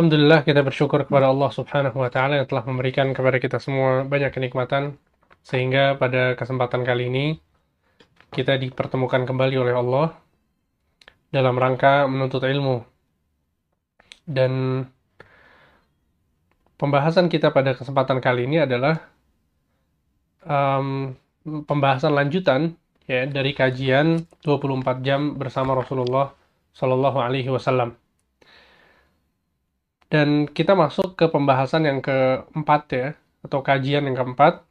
Alhamdulillah kita bersyukur kepada Allah Subhanahu wa taala yang telah memberikan kepada kita semua banyak kenikmatan sehingga pada kesempatan kali ini kita dipertemukan kembali oleh Allah dalam rangka menuntut ilmu. Dan pembahasan kita pada kesempatan kali ini adalah um, pembahasan lanjutan ya dari kajian 24 jam bersama Rasulullah Shallallahu alaihi wasallam. Dan kita masuk ke pembahasan yang keempat ya, atau kajian yang keempat.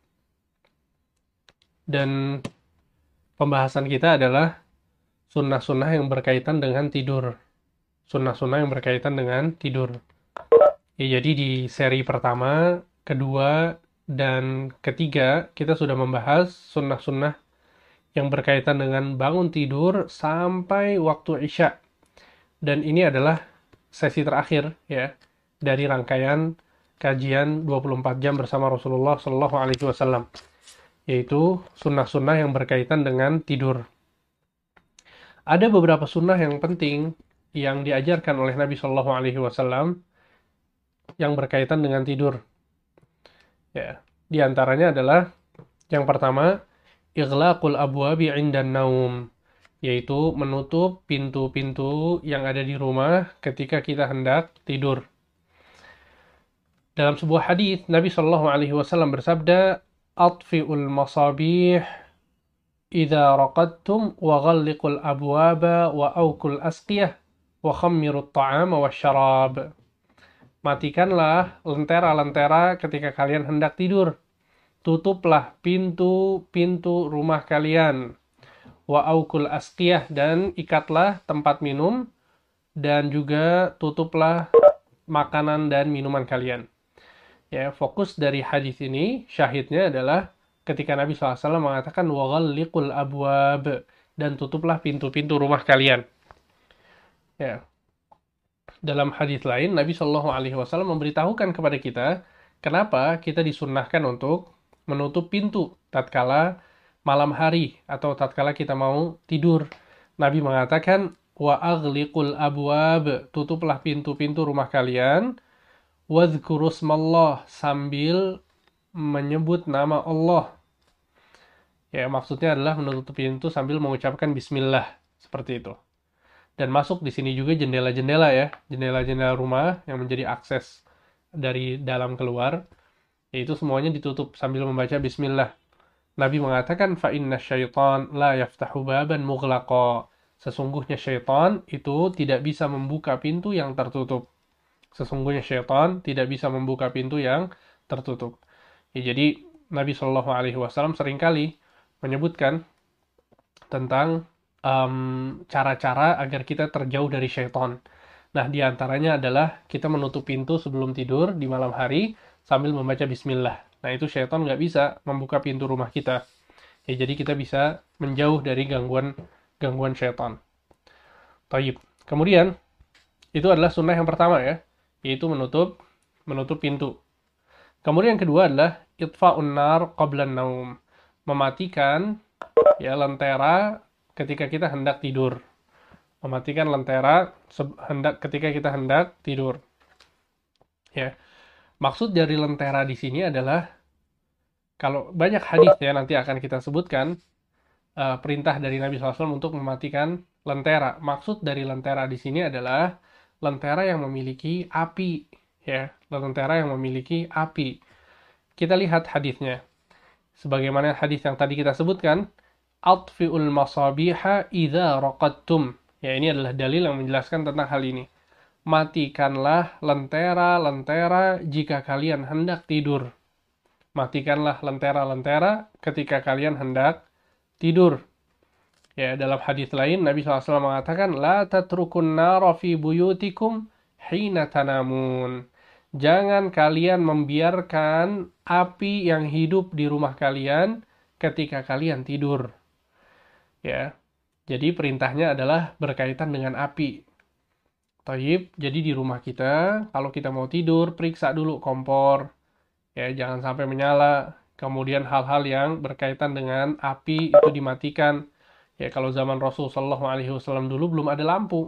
Dan pembahasan kita adalah sunnah-sunnah yang berkaitan dengan tidur. Sunnah-sunnah yang berkaitan dengan tidur. Ya, jadi di seri pertama, kedua, dan ketiga, kita sudah membahas sunnah-sunnah yang berkaitan dengan bangun tidur sampai waktu Isya. Dan ini adalah sesi terakhir ya dari rangkaian kajian 24 jam bersama Rasulullah Shallallahu Alaihi Wasallam, yaitu sunnah-sunnah yang berkaitan dengan tidur. Ada beberapa sunnah yang penting yang diajarkan oleh Nabi Shallallahu Alaihi Wasallam yang berkaitan dengan tidur. Ya, di antaranya adalah yang pertama, ighlaqul abwabi indan naum, yaitu menutup pintu-pintu yang ada di rumah ketika kita hendak tidur. Dalam sebuah hadis Nabi Shallallahu Alaihi Wasallam bersabda, "Atfiul masabih idza raqadtum wa ghalliqul abwaba wa aukul asqiyah wa khammirut ta'ama wa syarab." Matikanlah lentera-lentera ketika kalian hendak tidur. Tutuplah pintu-pintu rumah kalian. Wa aukul asqiyah dan ikatlah tempat minum dan juga tutuplah makanan dan minuman kalian ya fokus dari hadis ini syahidnya adalah ketika Nabi SAW mengatakan waghalliqul abwab dan tutuplah pintu-pintu rumah kalian. Ya. Dalam hadis lain Nabi Wasallam memberitahukan kepada kita kenapa kita disunnahkan untuk menutup pintu tatkala malam hari atau tatkala kita mau tidur. Nabi mengatakan wa aghliqul abwab tutuplah pintu-pintu rumah kalian wadhkurusmallah sambil menyebut nama Allah. Ya, maksudnya adalah menutup pintu sambil mengucapkan bismillah seperti itu. Dan masuk di sini juga jendela-jendela ya, jendela-jendela rumah yang menjadi akses dari dalam keluar. Yaitu semuanya ditutup sambil membaca bismillah. Nabi mengatakan fa inna syaitan la yaftahu baban. Sesungguhnya syaitan itu tidak bisa membuka pintu yang tertutup. Sesungguhnya syaitan tidak bisa membuka pintu yang tertutup. Ya, jadi Nabi Shallallahu Alaihi Wasallam sering kali menyebutkan tentang cara-cara um, agar kita terjauh dari syaitan. Nah, di antaranya adalah kita menutup pintu sebelum tidur di malam hari sambil membaca bismillah. Nah, itu syaitan nggak bisa membuka pintu rumah kita. Ya, jadi kita bisa menjauh dari gangguan gangguan syaitan. Taib. Kemudian, itu adalah sunnah yang pertama ya yaitu menutup menutup pintu. Kemudian yang kedua adalah itfa'un nar qabla naum, mematikan ya lentera ketika kita hendak tidur. Mematikan lentera hendak ketika kita hendak tidur. Ya. Maksud dari lentera di sini adalah kalau banyak hadis ya nanti akan kita sebutkan uh, perintah dari Nabi SAW untuk mematikan lentera. Maksud dari lentera di sini adalah lentera yang memiliki api ya. Lentera yang memiliki api. Kita lihat hadisnya. Sebagaimana hadis yang tadi kita sebutkan atfiul masabiha idza raqadtum. Ya ini adalah dalil yang menjelaskan tentang hal ini. Matikanlah lentera-lentera jika kalian hendak tidur. Matikanlah lentera-lentera ketika kalian hendak tidur Ya, dalam hadis lain Nabi SAW mengatakan la tatrukun nara fi buyutikum hina tanamun. Jangan kalian membiarkan api yang hidup di rumah kalian ketika kalian tidur. Ya. Jadi perintahnya adalah berkaitan dengan api. Taib, jadi di rumah kita kalau kita mau tidur periksa dulu kompor. Ya, jangan sampai menyala. Kemudian hal-hal yang berkaitan dengan api itu dimatikan Ya kalau zaman Rasul Shallallahu Alaihi Wasallam dulu belum ada lampu.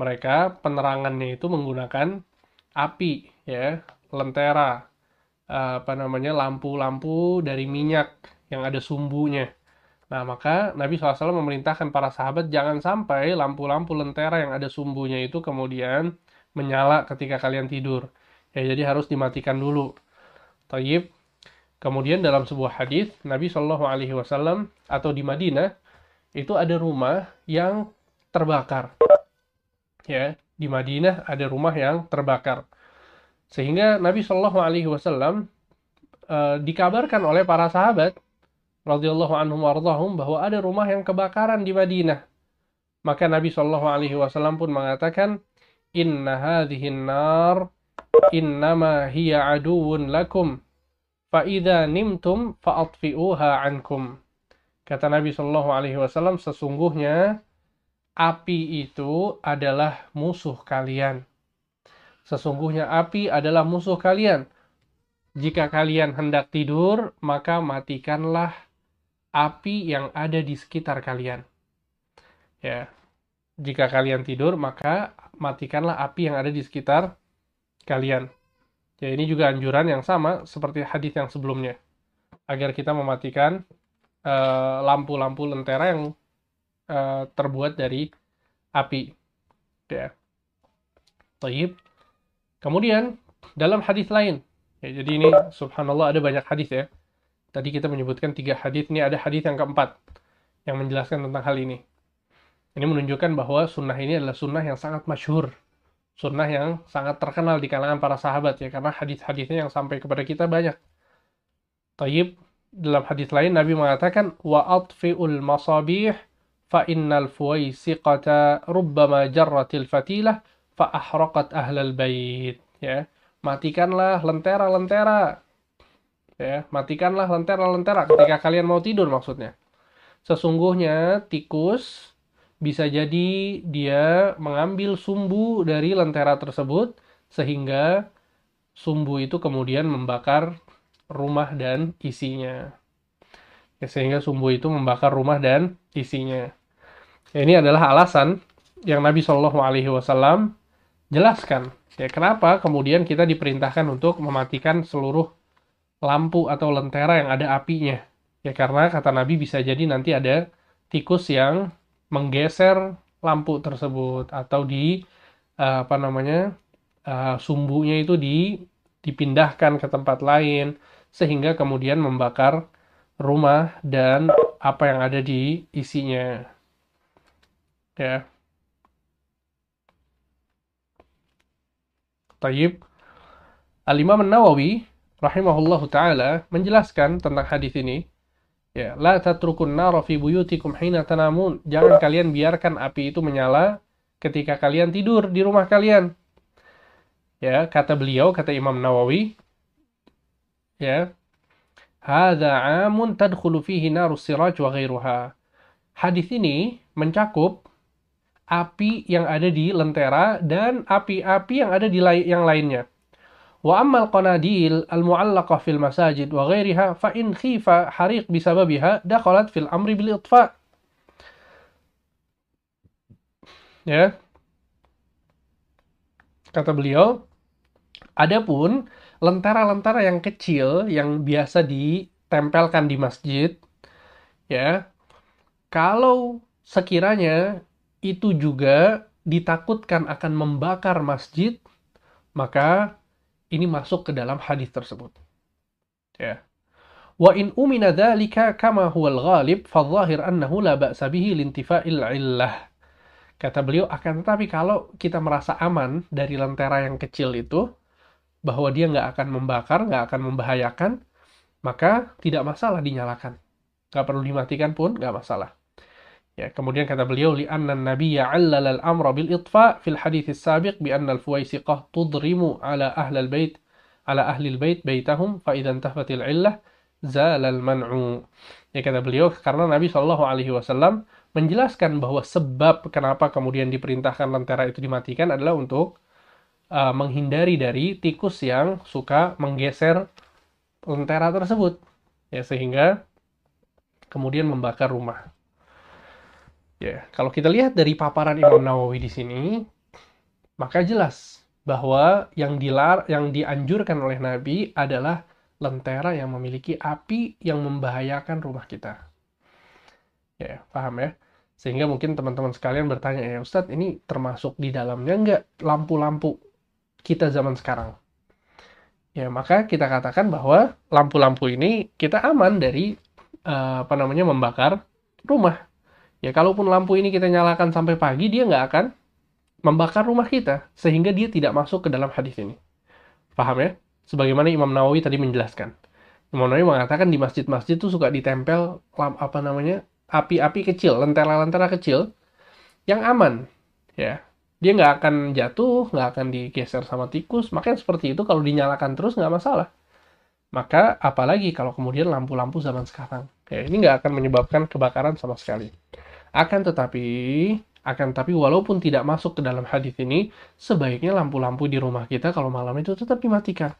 Mereka penerangannya itu menggunakan api ya lentera apa namanya lampu-lampu dari minyak yang ada sumbunya. Nah maka Nabi SAW memerintahkan para sahabat jangan sampai lampu-lampu lentera yang ada sumbunya itu kemudian menyala ketika kalian tidur. Ya jadi harus dimatikan dulu. Tayyib kemudian dalam sebuah hadis Nabi Shallallahu Alaihi Wasallam atau di Madinah itu ada rumah yang terbakar ya di Madinah ada rumah yang terbakar. Sehingga Nabi Shallallahu Alaihi Wasallam uh, dikabarkan oleh para sahabat radhiyallahu anhum warḍahum bahwa ada rumah yang kebakaran di Madinah. Maka Nabi Shallallahu Alaihi Wasallam pun mengatakan, Inna hadhihi nar innama hiya aduun lakum fa idza nimtum fa'atfi'uha ankum. Kata Nabi Shallallahu Alaihi Wasallam, sesungguhnya api itu adalah musuh kalian. Sesungguhnya api adalah musuh kalian. Jika kalian hendak tidur, maka matikanlah api yang ada di sekitar kalian. Ya. Jika kalian tidur, maka matikanlah api yang ada di sekitar kalian. Ya, ini juga anjuran yang sama seperti hadis yang sebelumnya. Agar kita mematikan lampu-lampu uh, lentera yang uh, terbuat dari api. Ya. Taib. Kemudian dalam hadis lain, ya, jadi ini subhanallah ada banyak hadis ya. Tadi kita menyebutkan tiga hadis, ini ada hadis yang keempat yang menjelaskan tentang hal ini. Ini menunjukkan bahwa sunnah ini adalah sunnah yang sangat masyhur, sunnah yang sangat terkenal di kalangan para sahabat ya, karena hadis-hadisnya yang sampai kepada kita banyak. Taib dalam hadis lain Nabi mengatakan wa atfiul masabih fa innal fuwaisiqata rubbama jarratil fatilah fa ahraqat ahlal bait ya matikanlah lentera-lentera. Ya matikanlah lentera-lentera ketika kalian mau tidur maksudnya. Sesungguhnya tikus bisa jadi dia mengambil sumbu dari lentera tersebut sehingga sumbu itu kemudian membakar rumah dan isinya ya, sehingga sumbu itu membakar rumah dan isinya Ya, ini adalah alasan yang Nabi Shallallahu Alaihi Wasallam jelaskan. Ya, kenapa kemudian kita diperintahkan untuk mematikan seluruh lampu atau lentera yang ada apinya? Ya karena kata Nabi bisa jadi nanti ada tikus yang menggeser lampu tersebut atau di uh, apa namanya uh, sumbunya itu di dipindahkan ke tempat lain sehingga kemudian membakar rumah dan apa yang ada di isinya. Ya. Tayyib. Al-Imam nawawi rahimahullahu taala menjelaskan tentang hadis ini. Ya, la tatrukun nara fi buyutikum hina tanamun. Jangan kalian biarkan api itu menyala ketika kalian tidur di rumah kalian. Ya, kata beliau, kata Imam Nawawi, ya. Hadza 'amun tadkhulu fihi narus siraj wa ghairuha. Hadis ini mencakup api yang ada di lentera dan api-api yang ada di lai yang lainnya. Wa ammal qanadil al-mu'allaqah fil masajid wa ghairiha fa in khifa hariq bisababiha dakhalat fil amri bil itfa. Ya. Kata beliau, adapun lentera-lentera yang kecil yang biasa ditempelkan di masjid ya. Kalau sekiranya itu juga ditakutkan akan membakar masjid, maka ini masuk ke dalam hadis tersebut. Ya. Wa in umina dzalika kama huwal ghalib annahu la ba'sa bihi lintifa'il illah. Kata beliau akan tetapi kalau kita merasa aman dari lentera yang kecil itu bahwa dia nggak akan membakar, nggak akan membahayakan, maka tidak masalah dinyalakan. Nggak perlu dimatikan pun nggak masalah. Ya, kemudian kata beliau li anna nabiyya 'allala al-amra bil itfa fil hadits as-sabiq bi al-bait ala ahli al-bait baitahum fa idza intafat al-'illah zala al-man'u. Ya kata beliau karena Nabi Shallallahu alaihi wasallam menjelaskan bahwa sebab kenapa kemudian diperintahkan lentera itu dimatikan adalah untuk uh, menghindari dari tikus yang suka menggeser lentera tersebut. Ya sehingga kemudian membakar rumah. Ya, kalau kita lihat dari paparan Imam Nawawi di sini, maka jelas bahwa yang dilar yang dianjurkan oleh Nabi adalah lentera yang memiliki api yang membahayakan rumah kita. Ya, paham ya? Sehingga mungkin teman-teman sekalian bertanya, ya Ustadz ini termasuk di dalamnya nggak lampu-lampu kita zaman sekarang? Ya, maka kita katakan bahwa lampu-lampu ini kita aman dari uh, apa namanya membakar rumah. Ya, kalaupun lampu ini kita nyalakan sampai pagi, dia nggak akan membakar rumah kita, sehingga dia tidak masuk ke dalam hadis ini. Paham ya? Sebagaimana Imam Nawawi tadi menjelaskan. Imam Nawawi mengatakan di masjid-masjid itu suka ditempel apa namanya api-api kecil, lentera-lentera kecil yang aman, ya. Dia nggak akan jatuh, nggak akan digeser sama tikus, makanya seperti itu kalau dinyalakan terus nggak masalah. Maka apalagi kalau kemudian lampu-lampu zaman sekarang, ya ini nggak akan menyebabkan kebakaran sama sekali. Akan tetapi, akan tapi walaupun tidak masuk ke dalam hadis ini, sebaiknya lampu-lampu di rumah kita kalau malam itu tetap dimatikan.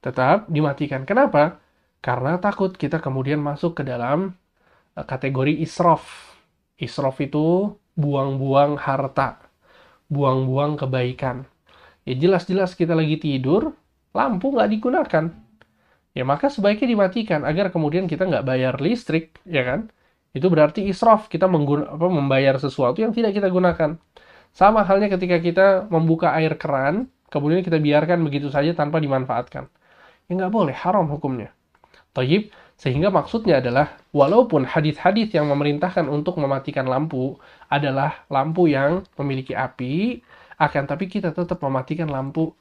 Tetap dimatikan. Kenapa? Karena takut kita kemudian masuk ke dalam Eh, kategori israf. Israf itu buang-buang harta, buang-buang kebaikan. Ya jelas-jelas kita lagi tidur, lampu nggak digunakan. Ya maka sebaiknya dimatikan agar kemudian kita nggak bayar listrik, ya kan? Itu berarti israf, kita mengguna, apa, membayar sesuatu yang tidak kita gunakan. Sama halnya ketika kita membuka air keran, kemudian kita biarkan begitu saja tanpa dimanfaatkan. Ya nggak boleh, haram hukumnya. Tayyib, sehingga maksudnya adalah, walaupun hadis-hadis yang memerintahkan untuk mematikan lampu adalah lampu yang memiliki api, akan tapi kita tetap mematikan lampu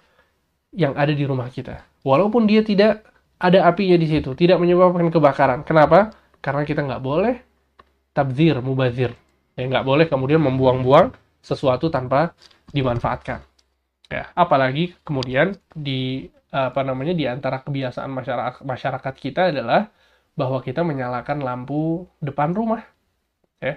yang ada di rumah kita. Walaupun dia tidak ada apinya di situ, tidak menyebabkan kebakaran. Kenapa? Karena kita nggak boleh tabzir, mubazir. Ya, nggak boleh kemudian membuang-buang sesuatu tanpa dimanfaatkan. Ya, apalagi kemudian di apa namanya di antara kebiasaan masyarakat masyarakat kita adalah bahwa kita menyalakan lampu depan rumah. Ya,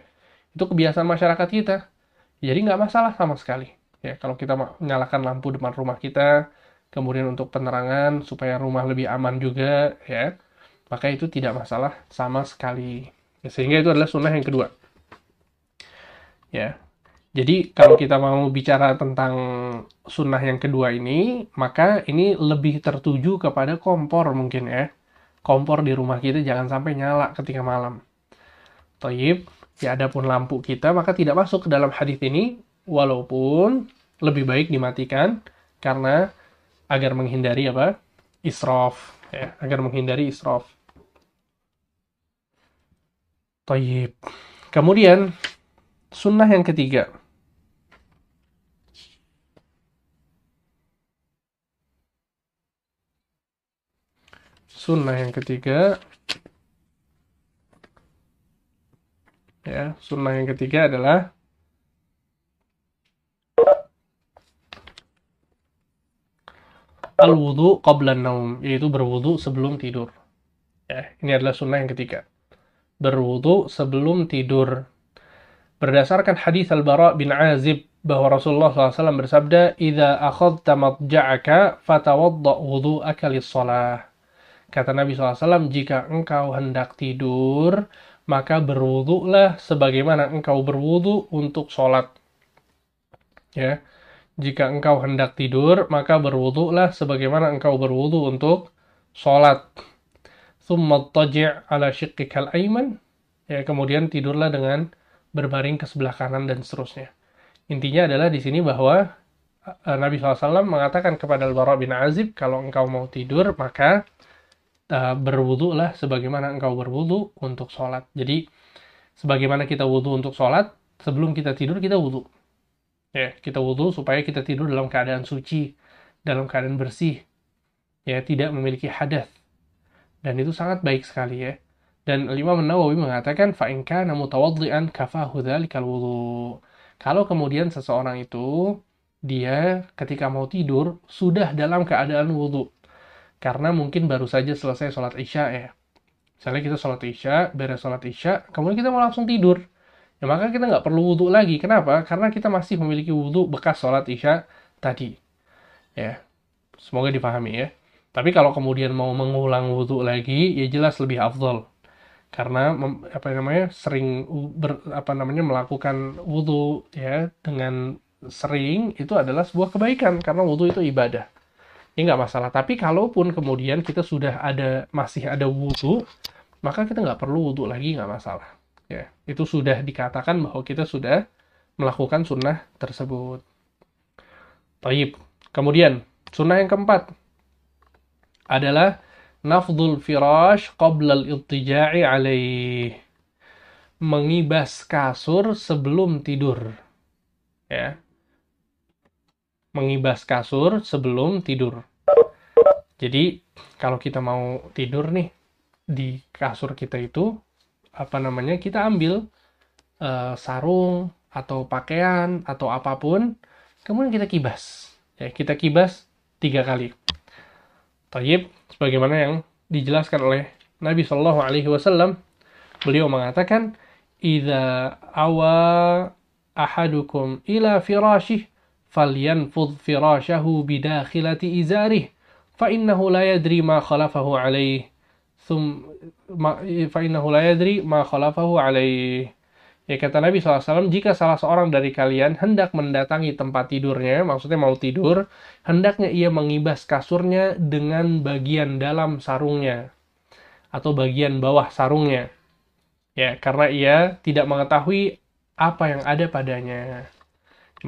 itu kebiasaan masyarakat kita. Jadi nggak masalah sama sekali. Ya, kalau kita menyalakan lampu depan rumah kita, kemudian untuk penerangan supaya rumah lebih aman juga, ya, maka itu tidak masalah sama sekali. Sehingga itu adalah sunnah yang kedua. Ya, jadi kalau kita mau bicara tentang sunnah yang kedua ini, maka ini lebih tertuju kepada kompor mungkin ya kompor di rumah kita jangan sampai nyala ketika malam. Toyib, ya adapun lampu kita maka tidak masuk ke dalam hadis ini walaupun lebih baik dimatikan karena agar menghindari apa? israf ya, agar menghindari israf. Toyib. Kemudian sunnah yang ketiga sunnah yang ketiga. Ya sunnah yang ketiga adalah al wudhu qabla naum yaitu berwudhu sebelum tidur. Ya ini adalah sunnah yang ketiga. Berwudhu sebelum tidur. Berdasarkan hadis al bara bin azib bahwa Rasulullah SAW bersabda, "Idza akhadta madja'aka fatawadda wudhu'aka lis-shalah." Kata Nabi SAW, jika engkau hendak tidur, maka berwuduklah sebagaimana engkau berwudhu untuk sholat. Ya, jika engkau hendak tidur, maka berwuduklah sebagaimana engkau berwudhu untuk sholat. Thumma ala syiqqikal aiman. Ya, kemudian tidurlah dengan berbaring ke sebelah kanan dan seterusnya. Intinya adalah di sini bahwa eh, Nabi SAW mengatakan kepada Al-Bara bin Azib, kalau engkau mau tidur, maka uh, berwudu lah sebagaimana engkau berwudu untuk sholat. Jadi sebagaimana kita wudu untuk sholat, sebelum kita tidur kita wudu. Ya, kita wudu supaya kita tidur dalam keadaan suci, dalam keadaan bersih, ya tidak memiliki hadas. Dan itu sangat baik sekali ya. Dan Imam Nawawi mengatakan fa in kana mutawaddian kafahu. Kalau kemudian seseorang itu dia ketika mau tidur sudah dalam keadaan wudhu karena mungkin baru saja selesai sholat isya ya. Misalnya kita sholat isya, beres sholat isya, kemudian kita mau langsung tidur. Ya maka kita nggak perlu wudhu lagi. Kenapa? Karena kita masih memiliki wudhu bekas sholat isya tadi. Ya, semoga dipahami ya. Tapi kalau kemudian mau mengulang wudhu lagi, ya jelas lebih afdol. Karena apa namanya sering ber, apa namanya melakukan wudhu ya dengan sering itu adalah sebuah kebaikan karena wudhu itu ibadah. Ini nggak masalah. Tapi kalaupun kemudian kita sudah ada masih ada wudhu, maka kita nggak perlu wudhu lagi nggak masalah. Ya, itu sudah dikatakan bahwa kita sudah melakukan sunnah tersebut. Taib. Kemudian sunnah yang keempat adalah nafdul firash qabla al-iltija'i alaih. Mengibas kasur sebelum tidur. Ya. Mengibas kasur sebelum tidur. Jadi, kalau kita mau tidur nih di kasur kita itu apa namanya? Kita ambil uh, sarung atau pakaian atau apa pun, kemudian kita kibas. Ya, kita kibas tiga kali. Tayyib, sebagaimana yang dijelaskan oleh Nabi Shallallahu Alaihi Wasallam, beliau mengatakan, "Ida awa ahadukum ila firashih, falyanfud firashahu bidakhilati izarih, fa innahu la yadri ma khalafahu alaih, thum fa innahu la yadri ma khalafahu alaih." Ya kata Nabi SAW, jika salah seorang dari kalian hendak mendatangi tempat tidurnya, maksudnya mau tidur, hendaknya ia mengibas kasurnya dengan bagian dalam sarungnya atau bagian bawah sarungnya. Ya, karena ia tidak mengetahui apa yang ada padanya.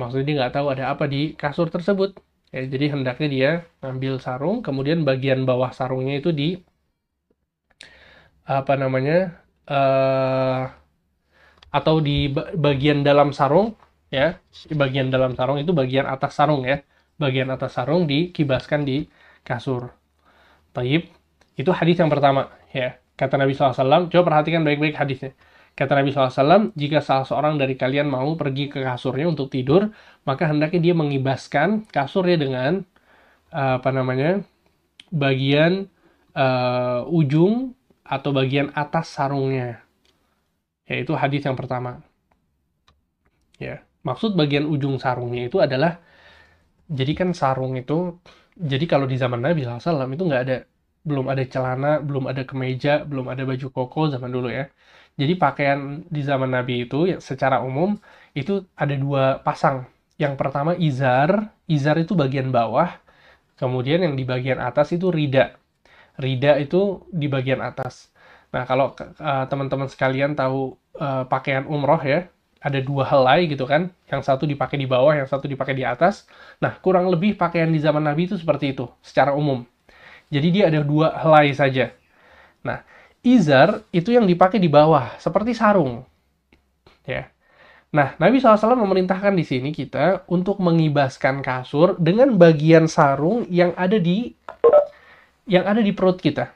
Maksudnya dia nggak tahu ada apa di kasur tersebut. Ya, jadi hendaknya dia ambil sarung, kemudian bagian bawah sarungnya itu di apa namanya? Uh, atau di bagian dalam sarung ya. Bagian dalam sarung itu bagian atas sarung ya. Bagian atas sarung dikibaskan di kasur. Taib. Itu hadis yang pertama ya. Kata Nabi SAW coba perhatikan baik-baik hadisnya kata Nabi SAW jika salah seorang dari kalian mau pergi ke kasurnya untuk tidur maka hendaknya dia mengibaskan kasurnya dengan uh, apa namanya bagian uh, ujung atau bagian atas sarungnya yaitu hadis yang pertama. Ya, maksud bagian ujung sarungnya itu adalah jadi kan sarung itu jadi kalau di zaman Nabi SAW itu nggak ada belum ada celana, belum ada kemeja, belum ada baju koko zaman dulu ya. Jadi pakaian di zaman Nabi itu ya, secara umum itu ada dua pasang. Yang pertama izar, izar itu bagian bawah, kemudian yang di bagian atas itu rida. Rida itu di bagian atas. Nah, kalau uh, teman-teman sekalian tahu uh, pakaian umroh ya, ada dua helai gitu kan, yang satu dipakai di bawah, yang satu dipakai di atas. Nah, kurang lebih pakaian di zaman Nabi itu seperti itu, secara umum. Jadi dia ada dua helai saja. Nah, izar itu yang dipakai di bawah, seperti sarung. Ya. Nah, Nabi SAW memerintahkan di sini kita untuk mengibaskan kasur dengan bagian sarung yang ada di yang ada di perut kita.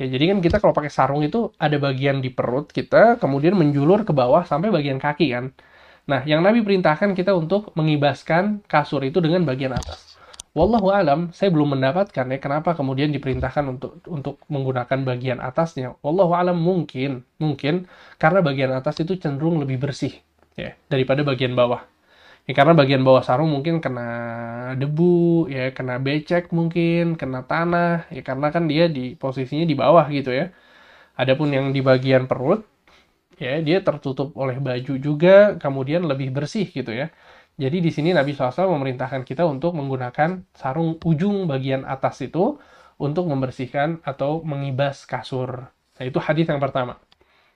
Ya, jadi kan kita kalau pakai sarung itu ada bagian di perut kita, kemudian menjulur ke bawah sampai bagian kaki kan. Nah, yang Nabi perintahkan kita untuk mengibaskan kasur itu dengan bagian atas. Wallahu alam, saya belum mendapatkan ya kenapa kemudian diperintahkan untuk untuk menggunakan bagian atasnya. Wallahu alam mungkin, mungkin karena bagian atas itu cenderung lebih bersih ya daripada bagian bawah. Ya, karena bagian bawah sarung mungkin kena debu, ya kena becek mungkin, kena tanah, ya karena kan dia di posisinya di bawah gitu ya. Adapun yang di bagian perut, ya dia tertutup oleh baju juga, kemudian lebih bersih gitu ya. Jadi di sini Nabi SAW memerintahkan kita untuk menggunakan sarung ujung bagian atas itu untuk membersihkan atau mengibas kasur. Nah itu hadis yang pertama.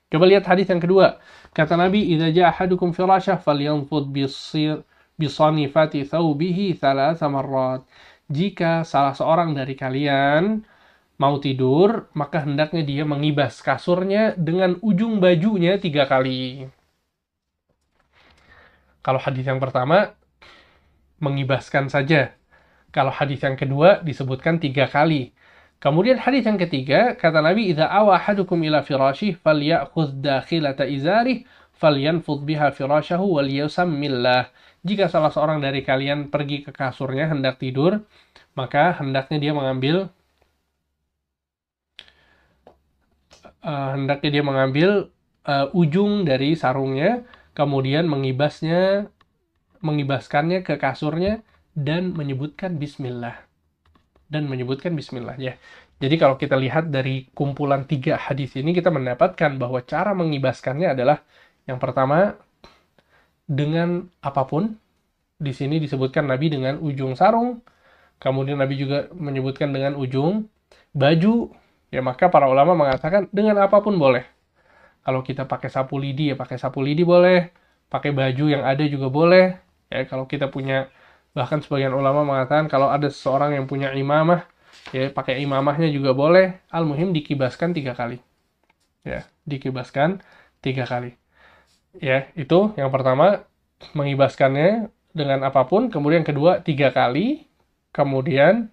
Coba lihat hadis yang kedua. Kata Nabi, "Idza ja'a ahadukum firasyah falyanfud bisir bisanifati thawbihi thalatha marrat." Jika salah seorang dari kalian mau tidur, maka hendaknya dia mengibas kasurnya dengan ujung bajunya tiga kali. Kalau hadis yang pertama, mengibaskan saja. Kalau hadis yang kedua disebutkan tiga kali. Kemudian hadis yang ketiga, kata Nabi, "Idza awa ahadukum ila firasyih falyakhudh dakhilata izarih falyanfudh biha firasyahu wal yusammillah." Jika salah seorang dari kalian pergi ke kasurnya hendak tidur, maka hendaknya dia mengambil uh, hendaknya dia mengambil uh, ujung dari sarungnya, kemudian mengibasnya mengibaskannya ke kasurnya dan menyebutkan bismillah dan menyebutkan bismillah ya. Jadi kalau kita lihat dari kumpulan tiga hadis ini kita mendapatkan bahwa cara mengibaskannya adalah yang pertama dengan apa pun di sini disebutkan Nabi dengan ujung sarung, kemudian Nabi juga menyebutkan dengan ujung baju, ya maka para ulama mengatakan dengan apa pun boleh. Kalau kita pakai sapu lidi ya pakai sapu lidi boleh, pakai baju yang ada juga boleh. Ya kalau kita punya bahkan sebagian ulama mengatakan kalau ada seseorang yang punya imamah ya pakai imamahnya juga boleh. Al-muhim dikibaskan tiga kali. Ya, dikibaskan tiga kali. Ya, itu yang pertama mengibaskannya dengan apa pun, kemudian kedua tiga kali, kemudian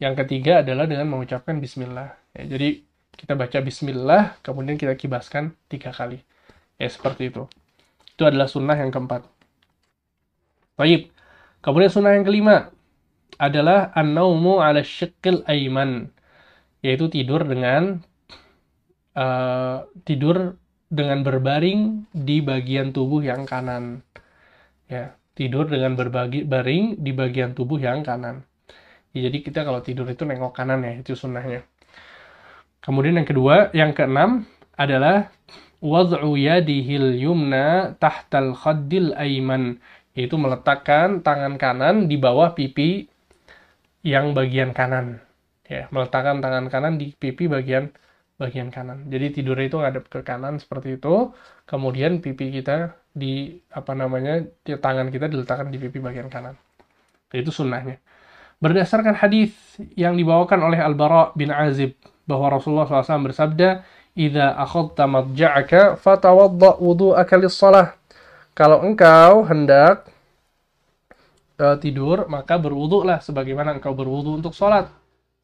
yang ketiga adalah dengan mengucapkan Bismillah. Ya, jadi kita baca bismillah, kemudian kita kibaskan tiga kali. Ya, seperti itu. Itu adalah sunnah yang keempat. Baik. Kemudian sunnah yang kelima adalah an-naumu ala syikil aiman. Yaitu tidur dengan uh, tidur dengan berbaring di bagian tubuh yang kanan. Ya, tidur dengan berbagi baring di bagian tubuh yang kanan. Ya, jadi kita kalau tidur itu nengok kanan ya, itu sunnahnya. Kemudian yang kedua, yang keenam adalah wad'u yadihil yumna tahtal khaddil aiman, yaitu meletakkan tangan kanan di bawah pipi yang bagian kanan. Ya, meletakkan tangan kanan di pipi bagian bagian kanan. Jadi tidur itu ngadep ke kanan seperti itu, kemudian pipi kita di apa namanya tangan kita diletakkan di pipi bagian kanan. Itu sunnahnya. Berdasarkan hadis yang dibawakan oleh Al-Bara bin Azib bahwa Rasulullah SAW bersabda, "Idza akhadta madja'aka fatawadda wudu'aka lis-shalah." Kalau engkau hendak uh, tidur, maka berwuduklah sebagaimana engkau berwudu untuk sholat.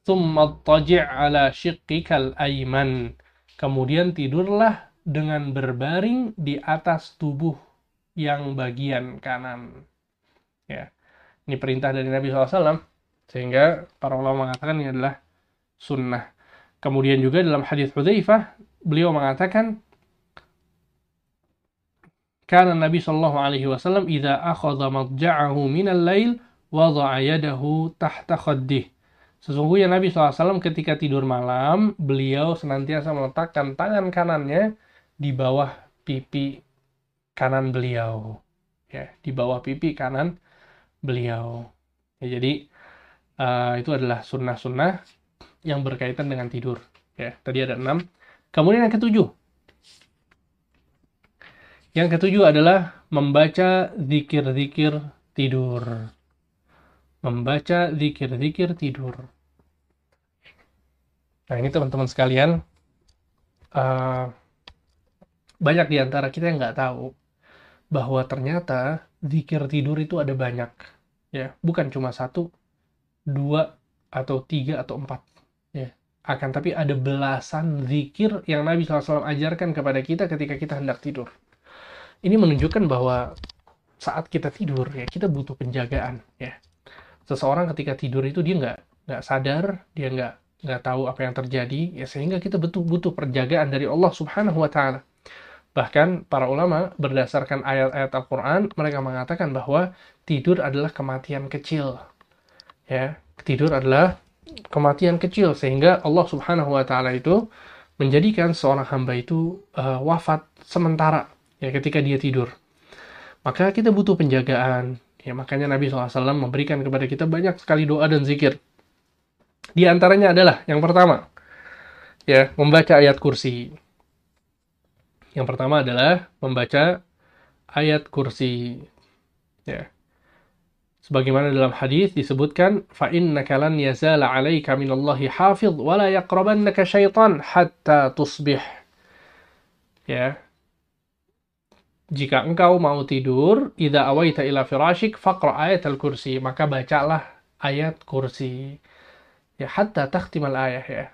Tsumma taji' ala syiqqikal aiman. Kemudian tidurlah dengan berbaring di atas tubuh yang bagian kanan. Ya. Ini perintah dari Nabi SAW. Sehingga para ulama mengatakan ini adalah sunnah. Kemudian juga dalam hadis Hudzaifah beliau mengatakan karena Nabi Shallallahu alaihi wasallam idza akhadha madja'ahu min al-lail wada'a yadahu tahta khaddih. Sesungguhnya Nabi SAW ketika tidur malam, beliau senantiasa meletakkan tangan kanannya di bawah pipi kanan beliau. Ya, di bawah pipi kanan beliau. Ya, jadi uh, itu adalah sunnah-sunnah yang berkaitan dengan tidur. Ya, tadi ada enam. Kemudian yang ketujuh. Yang ketujuh adalah membaca zikir-zikir tidur. Membaca zikir-zikir tidur. Nah ini teman-teman sekalian, uh, banyak di antara kita yang nggak tahu bahwa ternyata zikir tidur itu ada banyak, ya bukan cuma satu, dua atau tiga atau empat akan tapi ada belasan zikir yang Nabi SAW ajarkan kepada kita ketika kita hendak tidur. Ini menunjukkan bahwa saat kita tidur ya kita butuh penjagaan ya. Seseorang ketika tidur itu dia nggak nggak sadar, dia nggak nggak tahu apa yang terjadi ya sehingga kita butuh butuh penjagaan dari Allah Subhanahu Wa Taala. Bahkan para ulama berdasarkan ayat-ayat Al-Quran mereka mengatakan bahwa tidur adalah kematian kecil. Ya, tidur adalah kematian kecil sehingga Allah Subhanahu wa taala itu menjadikan seorang hamba itu uh, wafat sementara ya ketika dia tidur. Maka kita butuh penjagaan. Ya makanya Nabi SAW memberikan kepada kita banyak sekali doa dan zikir. Di antaranya adalah yang pertama ya membaca ayat kursi. Yang pertama adalah membaca ayat kursi. Ya sebagaimana dalam hadis disebutkan fa innaka lan yazala 'alaika minallahi hafiz wa la yaqrabannaka syaitan hatta tusbih. Ya. Jika engkau mau tidur idza awaita ila firashik faqra ayat al-kursi maka bacalah ayat kursi. Ya hatta takhtimal ayah ya.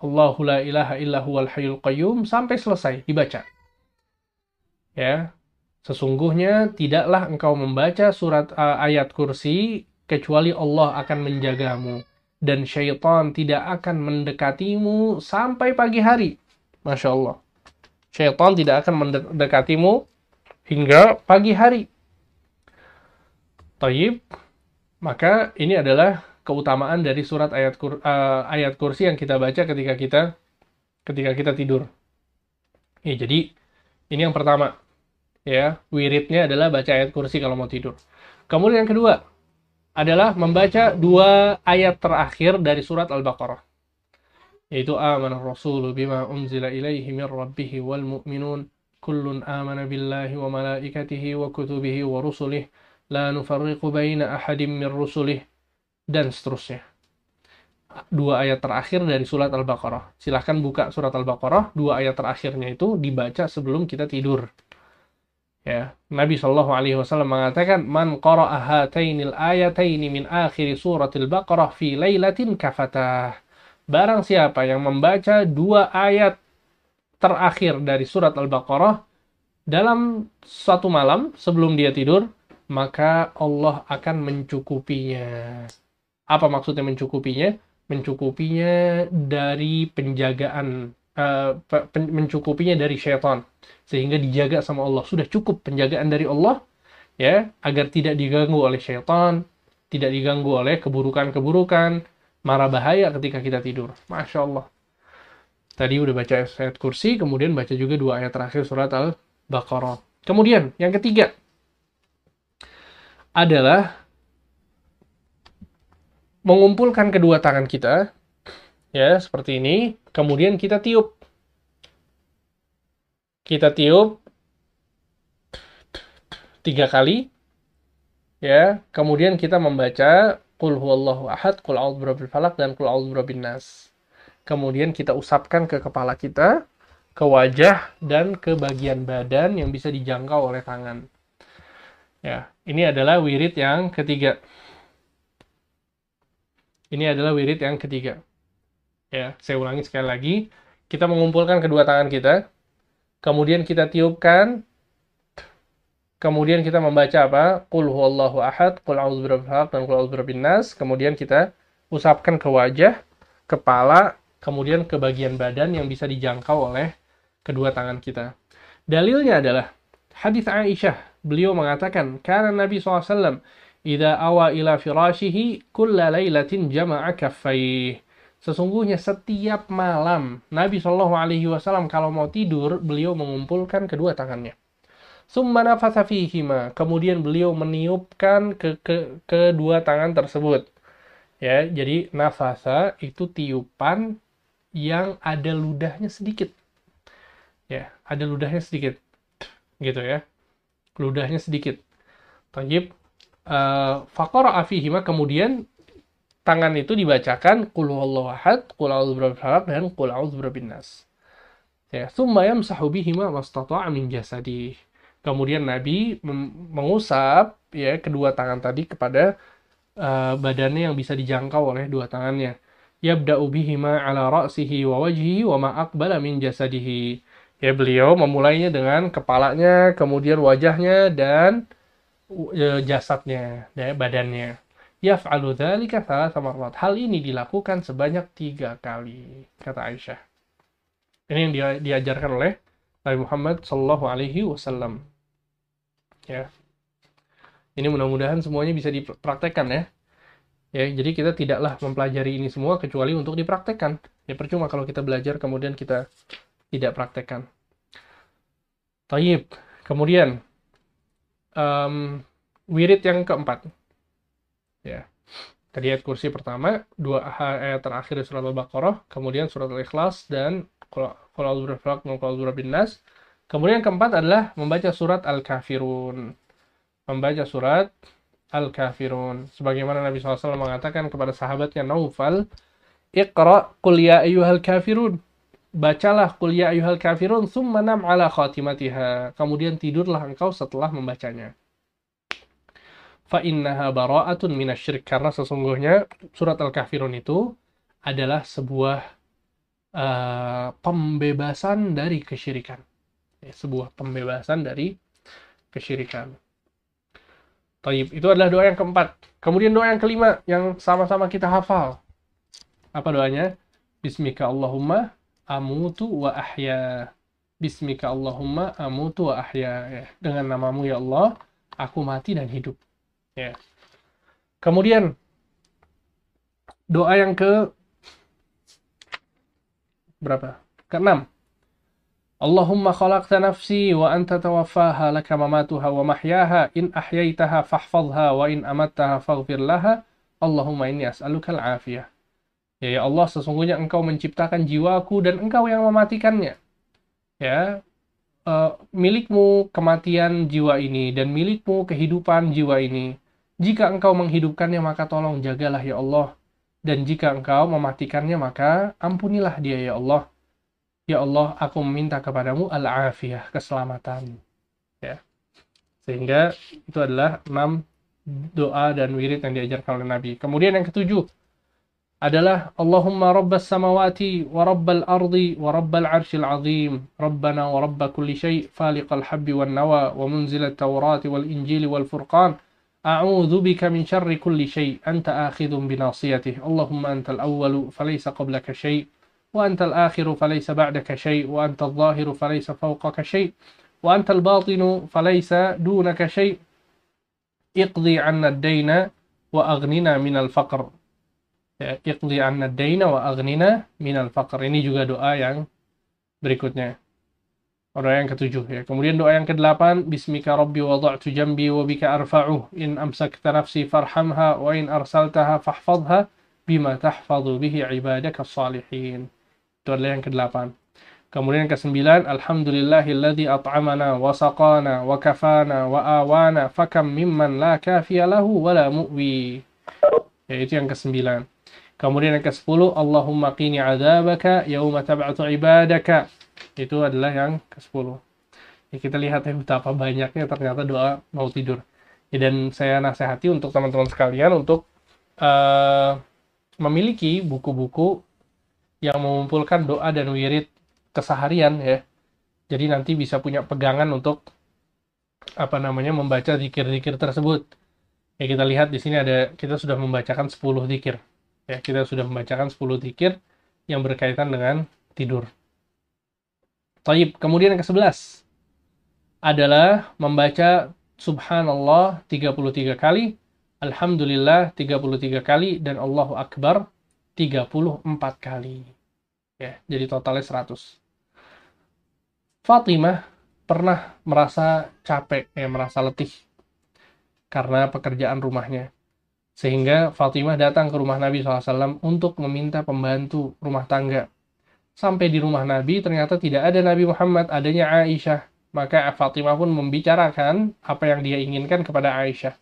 Allahu la ilaha illa huwal hayyul qayyum sampai selesai dibaca. Ya Sesungguhnya tidaklah engkau membaca surat uh, ayat kursi kecuali Allah akan menjagamu dan syaitan tidak akan mendekatimu sampai pagi hari. Masya Allah. Syaitan tidak akan mendekatimu hingga pagi hari. Taib. Maka ini adalah keutamaan dari surat ayat kur, uh, ayat kursi yang kita baca ketika kita ketika kita tidur. Ya, jadi ini yang pertama ya wiridnya adalah baca ayat kursi kalau mau tidur Kemudian yang kedua adalah membaca dua ayat terakhir dari surat Al-Baqarah. Yaitu amanah rasulu bima unzila ilaihi min rabbihi wal mu'minun kullun amana billahi wa malaikatihi wa kutubihi wa rusulih la nufarriqu baina ahadim min rusulih dan seterusnya. Dua ayat terakhir dari surat Al-Baqarah. Silahkan buka surat Al-Baqarah, dua ayat terakhirnya itu dibaca sebelum kita tidur. Ya, Nabi Shallallahu Alaihi Wasallam mengatakan, "Man qara'a hatainil ayataini min akhir suratil Baqarah fi lailatin kafatah." Barang siapa yang membaca dua ayat terakhir dari surat Al-Baqarah dalam satu malam sebelum dia tidur, maka Allah akan mencukupinya. Apa maksudnya mencukupinya? Mencukupinya dari penjagaan, uh, mencukupinya dari syaitan sehingga dijaga sama Allah. Sudah cukup penjagaan dari Allah ya agar tidak diganggu oleh syaitan, tidak diganggu oleh keburukan-keburukan, marah bahaya ketika kita tidur. Masya Allah. Tadi udah baca ayat kursi, kemudian baca juga dua ayat terakhir surat Al-Baqarah. Kemudian yang ketiga adalah mengumpulkan kedua tangan kita ya seperti ini, kemudian kita tiup kita tiup tiga kali ya kemudian kita membaca Qul huwallahu ahad, Qul a'udzu falaq dan Qul a'udzu nas. Kemudian kita usapkan ke kepala kita, ke wajah dan ke bagian badan yang bisa dijangkau oleh tangan. Ya, ini adalah wirid yang ketiga. Ini adalah wirid yang ketiga. Ya, saya ulangi sekali lagi. Kita mengumpulkan kedua tangan kita, kemudian kita tiupkan, kemudian kita membaca apa? Qul huwallahu ahad, qul a'udzu dan qul a'udzu nas. Kemudian kita usapkan ke wajah, kepala, kemudian ke bagian badan yang bisa dijangkau oleh kedua tangan kita. Dalilnya adalah hadis Aisyah. Beliau mengatakan, karena Nabi SAW Ida awa ila firashihi kulla laylatin jama'a kaffayh. Sesungguhnya setiap malam Nabi Shallallahu Alaihi Wasallam kalau mau tidur beliau mengumpulkan kedua tangannya. Summa fihima. Kemudian beliau meniupkan ke, ke kedua tangan tersebut. Ya, jadi nafasa itu tiupan yang ada ludahnya sedikit. Ya, ada ludahnya sedikit. Gitu ya. Ludahnya sedikit. Tajib. Uh, Fakora afihima kemudian tangan itu dibacakan qul huwallahu ahad, a'udzu dan qul a'udzu birabbin nas. Ya, tsumma yamsahu bihima mastata'a min. Kemudian Nabi mengusap ya kedua tangan tadi kepada uh, badannya yang bisa dijangkau oleh dua tangannya. Yabda'u bihima ala ra'sihi wa wajhihi wa ma aqbala min. Ya beliau memulainya dengan kepalanya, kemudian wajahnya dan uh, jasadnya, ya, badannya yaf'alu dzalika sama marrat. Hal ini dilakukan sebanyak tiga kali, kata Aisyah. Ini yang dia, diajarkan oleh Nabi Muhammad Shallallahu Alaihi Wasallam. Ya, ini mudah-mudahan semuanya bisa dipraktekkan ya. Ya, jadi kita tidaklah mempelajari ini semua kecuali untuk dipraktekkan. Ya percuma kalau kita belajar kemudian kita tidak praktekkan. Taib. Kemudian um, wirid yang keempat ya. Tadi ayat kursi pertama dua ayat terakhir di surat al-baqarah kemudian surat al-ikhlas dan kalau bin nas. Kemudian yang keempat adalah membaca surat al-kafirun. Membaca surat al-kafirun. Sebagaimana Nabi SAW mengatakan kepada sahabatnya Naufal Iqra qul ya ayyuhal kafirun. Bacalah qul ya ayyuhal kafirun summa nam ala khatimatiha. Kemudian tidurlah engkau setelah membacanya fa innaha bara'atun minasyirik karena sesungguhnya surat Al-Kafirun itu adalah sebuah uh, pembebasan dari kesyirikan. Ya, sebuah pembebasan dari kesyirikan. Taib. Itu adalah doa yang keempat. Kemudian doa yang kelima yang sama-sama kita hafal. Apa doanya? Bismika Allahumma amutu wa ahya. Bismika Allahumma amutu wa ahya. Ya, dengan namamu ya Allah, aku mati dan hidup. Ya. Kemudian doa yang ke berapa? Keenam. Allahumma khalaqta nafsi wa anta tawaffaha laka mamatuha wa mahyaha in ahyaitaha fahfadha wa in amattaha faghfir laha Allahumma inni as'aluka al-afiyah. Ya, ya Allah, sesungguhnya engkau menciptakan jiwaku dan engkau yang mematikannya. Ya, uh, milikmu kematian jiwa ini dan milikmu kehidupan jiwa ini. Jika engkau menghidupkannya maka tolong jagalah ya Allah. Dan jika engkau mematikannya maka ampunilah dia ya Allah. Ya Allah, aku meminta kepadamu al-afiyah, keselamatan. Ya. Sehingga itu adalah enam doa dan wirid yang diajarkan oleh Nabi. Kemudian yang ketujuh adalah Allahumma rabbas samawati wa rabbal ardi wa rabbal arshil azim rabbana wa rabba kulli syai faliqal habbi wan nawa wa munzilat tawrati wal injili wal furqan أعوذ بك من شر كل شيء. أنت آخذ بناصيته. اللهم أنت الأول فليس قبلك شيء وأنت الآخر فليس بعدك شيء وأنت الظاهر فليس فوقك شيء وأنت الباطن فليس دونك شيء. اقضي عنا الدين وأغننا من الفقر. اقضي عنا الدين وأغننا من الفقر. Ini juga doa yang berikutnya. Doa yang ketujuh ya. Kemudian doa yang kedelapan, Bismika Rabbi wada'tu jambi wa bika arfa'uh in amsakta nafsi farhamha wa in arsaltaha fahfadha bima tahfadhu bihi ibadaka salihin. Itu adalah yang kedelapan. Kemudian yang kesembilan, Alhamdulillahilladzi at'amana wa saqana wa kafana wa awana fakam mimman la kafiya lahu wa la mu'wi. Ya, itu yang kesembilan. Kemudian yang ke-10, Allahumma qini adzabaka yauma tab'atu ibadaka. Itu adalah yang ke-10. Ya, kita lihat ya betapa banyaknya ternyata doa mau tidur. Ya, dan saya nasihati untuk teman-teman sekalian untuk uh, memiliki buku-buku yang mengumpulkan doa dan wirid keseharian ya. Jadi nanti bisa punya pegangan untuk apa namanya membaca zikir-zikir tersebut. Ya kita lihat di sini ada kita sudah membacakan 10 zikir. Ya, kita sudah membacakan 10 zikir yang berkaitan dengan tidur. Taib. Kemudian yang ke-11 adalah membaca subhanallah 33 kali, alhamdulillah 33 kali dan Allahu akbar 34 kali. Ya, jadi totalnya 100. Fatimah pernah merasa capek, ya, merasa letih karena pekerjaan rumahnya. Sehingga Fatimah datang ke rumah Nabi SAW untuk meminta pembantu rumah tangga. Sampai di rumah Nabi, ternyata tidak ada Nabi Muhammad, adanya Aisyah. Maka Fatimah pun membicarakan apa yang dia inginkan kepada Aisyah.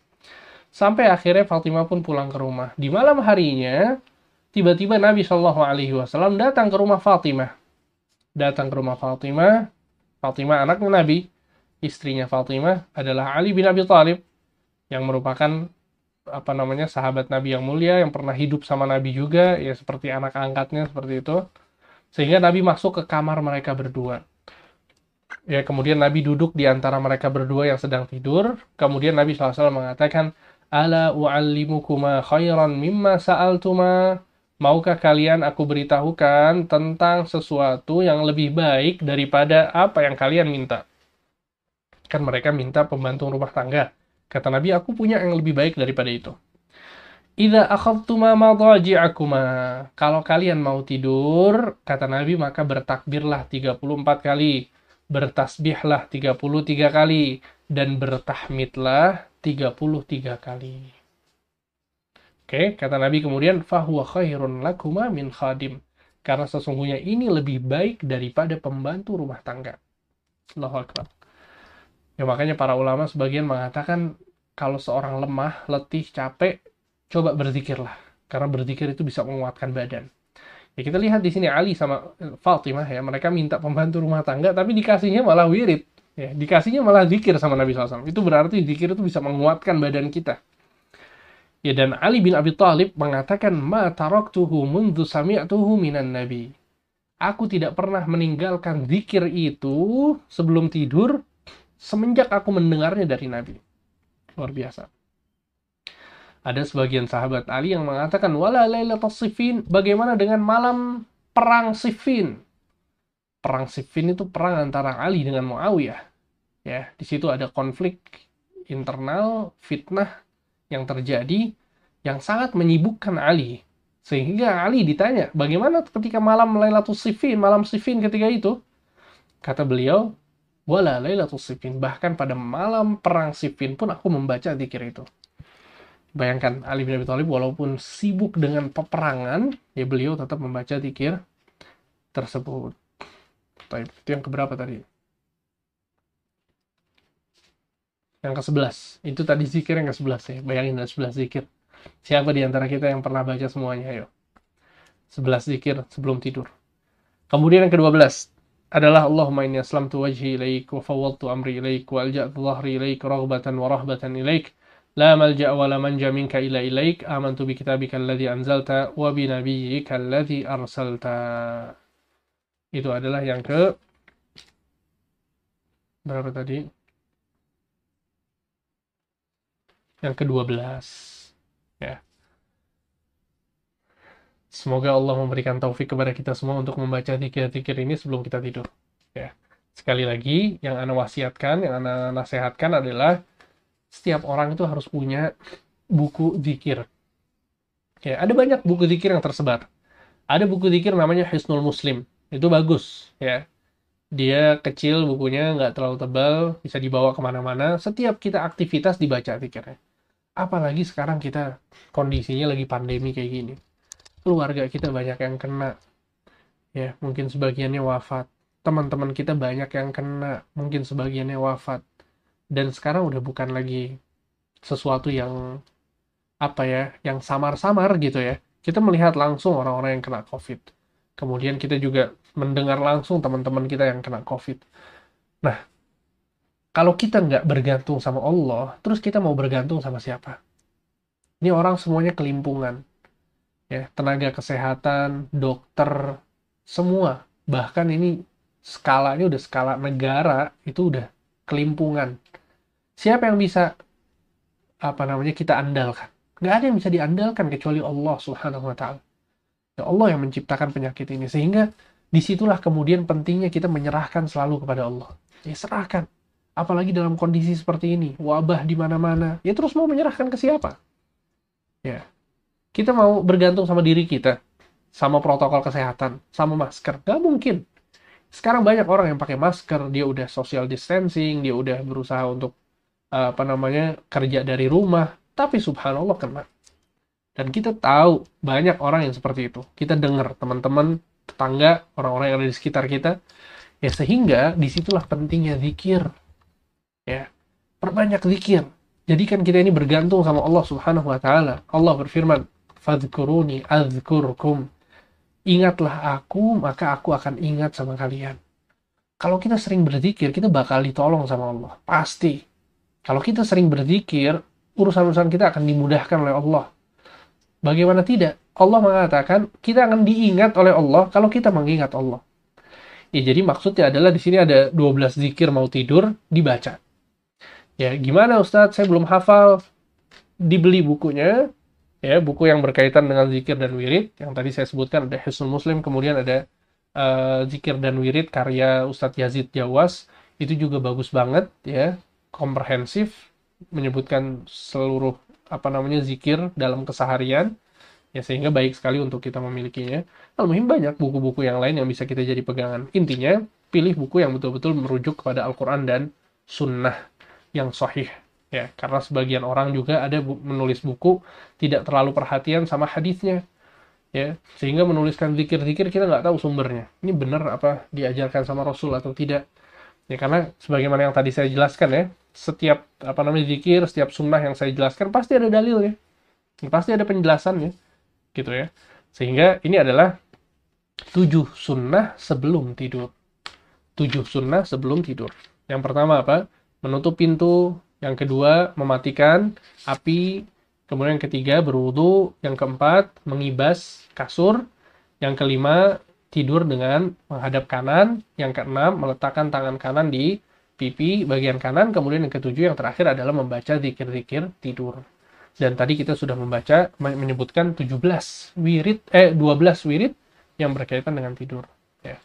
Sampai akhirnya Fatimah pun pulang ke rumah. Di malam harinya, tiba-tiba Nabi Shallallahu Alaihi Wasallam datang ke rumah Fatimah. Datang ke rumah Fatimah. Fatimah anaknya Nabi, istrinya Fatimah adalah Ali bin Abi Thalib yang merupakan apa namanya sahabat Nabi yang mulia yang pernah hidup sama Nabi juga ya seperti anak angkatnya seperti itu sehingga Nabi masuk ke kamar mereka berdua ya kemudian Nabi duduk di antara mereka berdua yang sedang tidur kemudian Nabi SAW mengatakan ala u'allimukuma khairan mimma sa'altuma Maukah kalian aku beritahukan tentang sesuatu yang lebih baik daripada apa yang kalian minta? Kan mereka minta pembantu rumah tangga. Kata Nabi, aku punya yang lebih baik daripada itu. Idza akhadtuma madaji'akuma. Kalau kalian mau tidur, kata Nabi, maka bertakbirlah 34 kali, bertasbihlah 33 kali, dan bertahmidlah 33 kali. Oke, kata Nabi kemudian fahuwa khairun lakuma min khadim. Karena sesungguhnya ini lebih baik daripada pembantu rumah tangga. Allahu Akbar. Ya makanya para ulama sebagian mengatakan kalau seorang lemah, letih, capek, coba berzikirlah. Karena berzikir itu bisa menguatkan badan. Ya kita lihat di sini Ali sama Fatimah ya, mereka minta pembantu rumah tangga tapi dikasihnya malah wirid. Ya, dikasihnya malah zikir sama Nabi SAW. Itu berarti zikir itu bisa menguatkan badan kita. Ya dan Ali bin Abi Thalib mengatakan ma taraktuhu mundu sami'tuhu minan nabi. Aku tidak pernah meninggalkan zikir itu sebelum tidur semenjak aku mendengarnya dari Nabi. Luar biasa. Ada sebagian sahabat Ali yang mengatakan wala lailatul sifin, bagaimana dengan malam perang Siffin? Perang Siffin itu perang antara Ali dengan Muawiyah. Ya, di situ ada konflik internal, fitnah yang terjadi yang sangat menyibukkan Ali. Sehingga Ali ditanya, bagaimana ketika malam Lailatul Sifin, malam Sifin ketika itu? kata beliau, wala lailatul sifin. Bahkan pada malam perang sifin pun aku membaca zikir itu. Bayangkan Ali bin Abi Thalib walaupun sibuk dengan peperangan, ya beliau tetap membaca zikir tersebut. Tapi itu yang keberapa tadi? Yang ke-11. Itu tadi zikir yang ke-11 ya. Bayangin ada 11 zikir. Siapa di antara kita yang pernah baca semuanya? Ayo. 11 zikir sebelum tidur. Kemudian yang ke-12 adalah Allahumma inni aslamtu wajhi ilaik wa fawwadtu amri ilaik wa alja'tu dhahri ilaik raghbatan wa rahbatan ilaik manja minka ila ilaik amantu bi kitabika alladhi anzalta wa bi nabiyyika alladhi arsalta. Itu adalah yang ke berapa tadi? Yang ke-12. Ya. Semoga Allah memberikan taufik kepada kita semua untuk membaca zikir-zikir ini sebelum kita tidur. Ya. Sekali lagi, yang Anda wasiatkan, yang Anda nasihatkan adalah setiap orang itu harus punya buku zikir. Ya, ada banyak buku zikir yang tersebar. Ada buku zikir namanya Hisnul Muslim. Itu bagus, ya. Dia kecil, bukunya nggak terlalu tebal, bisa dibawa ke mana-mana. Setiap kita aktivitas dibaca zikirnya. Apalagi sekarang kita kondisinya lagi pandemi kayak gini keluarga kita banyak yang kena ya mungkin sebagiannya wafat teman-teman kita banyak yang kena mungkin sebagiannya wafat dan sekarang udah bukan lagi sesuatu yang apa ya yang samar-samar gitu ya. Kita melihat langsung orang-orang yang kena covid. Kemudian kita juga mendengar langsung teman-teman kita yang kena covid. Nah kalau kita nggak bergantung sama Allah terus kita mau bergantung sama siapa? Ini orang semuanya kelimpungan ya. Tenaga kesehatan dokter semua. Bahkan ini skalanya udah skala negara itu udah kelimpungan siapa yang bisa apa namanya kita andalkan? Nggak ada yang bisa diandalkan kecuali Allah subhanahu wa taala. Ya Allah yang menciptakan penyakit ini. Sehingga di situlah kemudian pentingnya kita menyerahkan selalu kepada Allah. Ya serahkan. Apalagi dalam kondisi seperti ini. Wabah di mana-mana. Ya terus mau menyerahkan ke siapa? Ya. Kita mau bergantung sama diri kita, sama protokol kesehatan, sama masker. Gak mungkin. Sekarang banyak orang yang pakai masker, dia udah social distancing, dia udah berusaha untuk apa namanya kerja dari rumah, tapi subhanallah kena. Dan kita tahu banyak orang yang seperti itu. Kita dengar teman-teman, tetangga, orang-orang yang ada di sekitar kita, ya sehingga di situlah pentingnya zikir. Ya, perbanyak zikir. Jadikan kita ini bergantung sama Allah Subhanahu wa taala. Allah berfirman, fadhkuruni azkurkum. Ingatlah aku, maka aku akan ingat sama kalian. Kalau kita sering berzikir, kita bakal ditolong sama Allah. Pasti. Kalau kita sering berzikir, urusan-urusan kita akan dimudahkan oleh Allah. Bagaimana tidak? Allah mengatakan kita akan diingat oleh Allah kalau kita mengingat Allah. Ya, jadi maksudnya adalah di sini ada 12 zikir mau tidur dibaca. Ya, gimana Ustadz? Saya belum hafal. Dibeli bukunya, ya buku yang berkaitan dengan zikir dan wirid yang tadi saya sebutkan ada Hisnul Muslim kemudian ada uh, zikir dan wirid karya Ustadz Yazid Jawas itu juga bagus banget ya komprehensif menyebutkan seluruh apa namanya zikir dalam keseharian ya sehingga baik sekali untuk kita memilikinya. Kalau banyak buku-buku yang lain yang bisa kita jadi pegangan. Intinya pilih buku yang betul-betul merujuk kepada Al-Quran dan Sunnah yang sahih ya karena sebagian orang juga ada bu menulis buku tidak terlalu perhatian sama hadisnya ya sehingga menuliskan zikir-zikir kita nggak tahu sumbernya ini benar apa diajarkan sama Rasul atau tidak ya karena sebagaimana yang tadi saya jelaskan ya setiap apa namanya zikir setiap sunnah yang saya jelaskan pasti ada dalilnya. Ya, pasti ada penjelasannya gitu ya. Sehingga ini adalah tujuh sunnah sebelum tidur. Tujuh sunnah sebelum tidur. Yang pertama apa? Menutup pintu. Yang kedua mematikan api, kemudian yang ketiga berwudu, yang keempat mengibas kasur, yang kelima tidur dengan menghadap kanan, yang keenam meletakkan tangan kanan di pipi bagian kanan, kemudian yang ketujuh yang terakhir adalah membaca zikir-zikir tidur. Dan tadi kita sudah membaca menyebutkan 17 wirid eh 12 wirid yang berkaitan dengan tidur ya.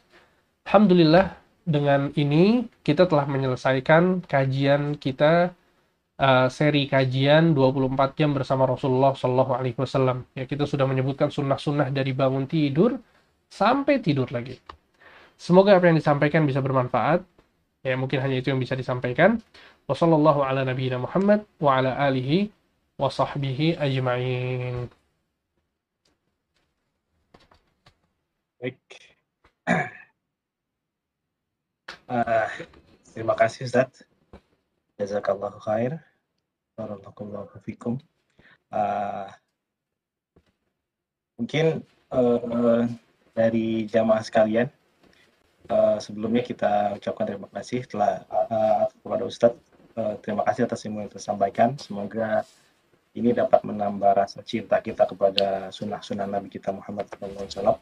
Alhamdulillah dengan ini kita telah menyelesaikan kajian kita uh, seri kajian 24 jam bersama Rasulullah Shallallahu Alaihi Wasallam. Ya kita sudah menyebutkan sunnah-sunnah dari bangun tidur sampai tidur lagi. Semoga apa yang disampaikan bisa bermanfaat. Ya, mungkin hanya itu yang bisa disampaikan. Wassallallahu ala nabiyina Muhammad wa ala alihi wa sahbihi ajma'in. Baik. Uh, terima kasih Ustaz. Jazakallahu khair. Barakallahu fikum. Uh, mungkin uh, dari jamaah sekalian uh, sebelumnya kita ucapkan terima kasih telah uh, kepada Ustadz. Uh, terima kasih atas semua yang tersampaikan. Semoga ini dapat menambah rasa cinta kita kepada sunnah-sunnah Nabi kita Muhammad SAW